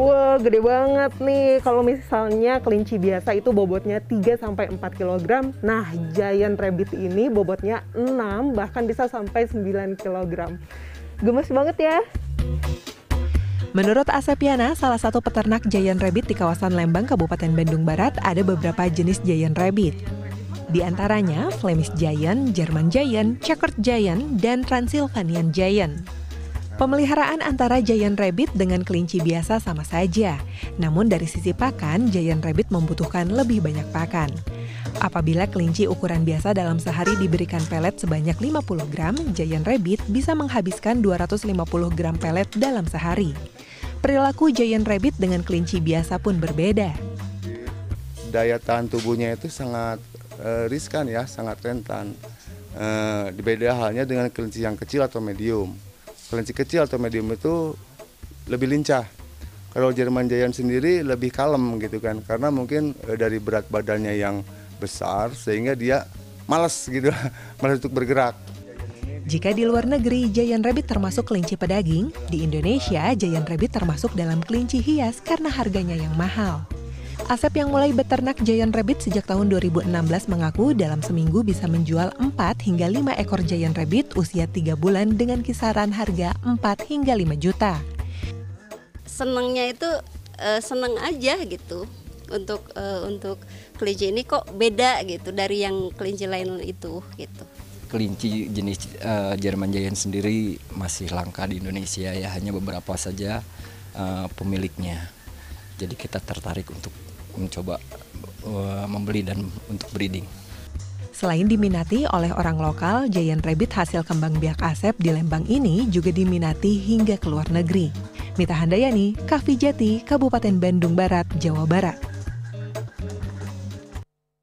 Wah, gede banget nih. Kalau misalnya kelinci biasa itu bobotnya 3 sampai 4 kg. Nah, giant rabbit ini bobotnya 6 bahkan bisa sampai 9 kg. Gemes banget ya. Menurut Asepiana, salah satu peternak giant rabbit di kawasan Lembang, Kabupaten Bandung Barat, ada beberapa jenis giant rabbit. Di antaranya Flemish Giant, German Giant, Checkered Giant, dan Transylvanian Giant. Pemeliharaan antara giant rabbit dengan kelinci biasa sama saja. Namun dari sisi pakan, giant rabbit membutuhkan lebih banyak pakan. Apabila kelinci ukuran biasa dalam sehari diberikan pelet sebanyak 50 gram, giant rabbit bisa menghabiskan 250 gram pelet dalam sehari. Perilaku giant rabbit dengan kelinci biasa pun berbeda. Daya tahan tubuhnya itu sangat uh, riskan ya, sangat rentan. Uh, beda halnya dengan kelinci yang kecil atau medium kelinci kecil atau medium itu lebih lincah. Kalau Jerman Giant sendiri lebih kalem gitu kan, karena mungkin eh, dari berat badannya yang besar sehingga dia malas gitu, malas untuk bergerak. Jika di luar negeri Giant Rabbit termasuk kelinci pedaging, di Indonesia Giant Rabbit termasuk dalam kelinci hias karena harganya yang mahal. Asep yang mulai beternak giant rabbit sejak tahun 2016 mengaku dalam seminggu bisa menjual 4 hingga 5 ekor giant rabbit usia 3 bulan dengan kisaran harga 4 hingga 5 juta. Senangnya itu uh, seneng aja gitu untuk uh, untuk kelinci ini kok beda gitu dari yang kelinci lain itu gitu. Kelinci jenis uh, German Giant sendiri masih langka di Indonesia ya hanya beberapa saja uh, pemiliknya. Jadi kita tertarik untuk mencoba uh, membeli dan untuk breeding. Selain diminati oleh orang lokal, Giant Rabbit hasil kembang biak Asep di Lembang ini juga diminati hingga ke luar negeri. Mita Handayani, Kavi Jati, Kabupaten Bandung Barat, Jawa Barat.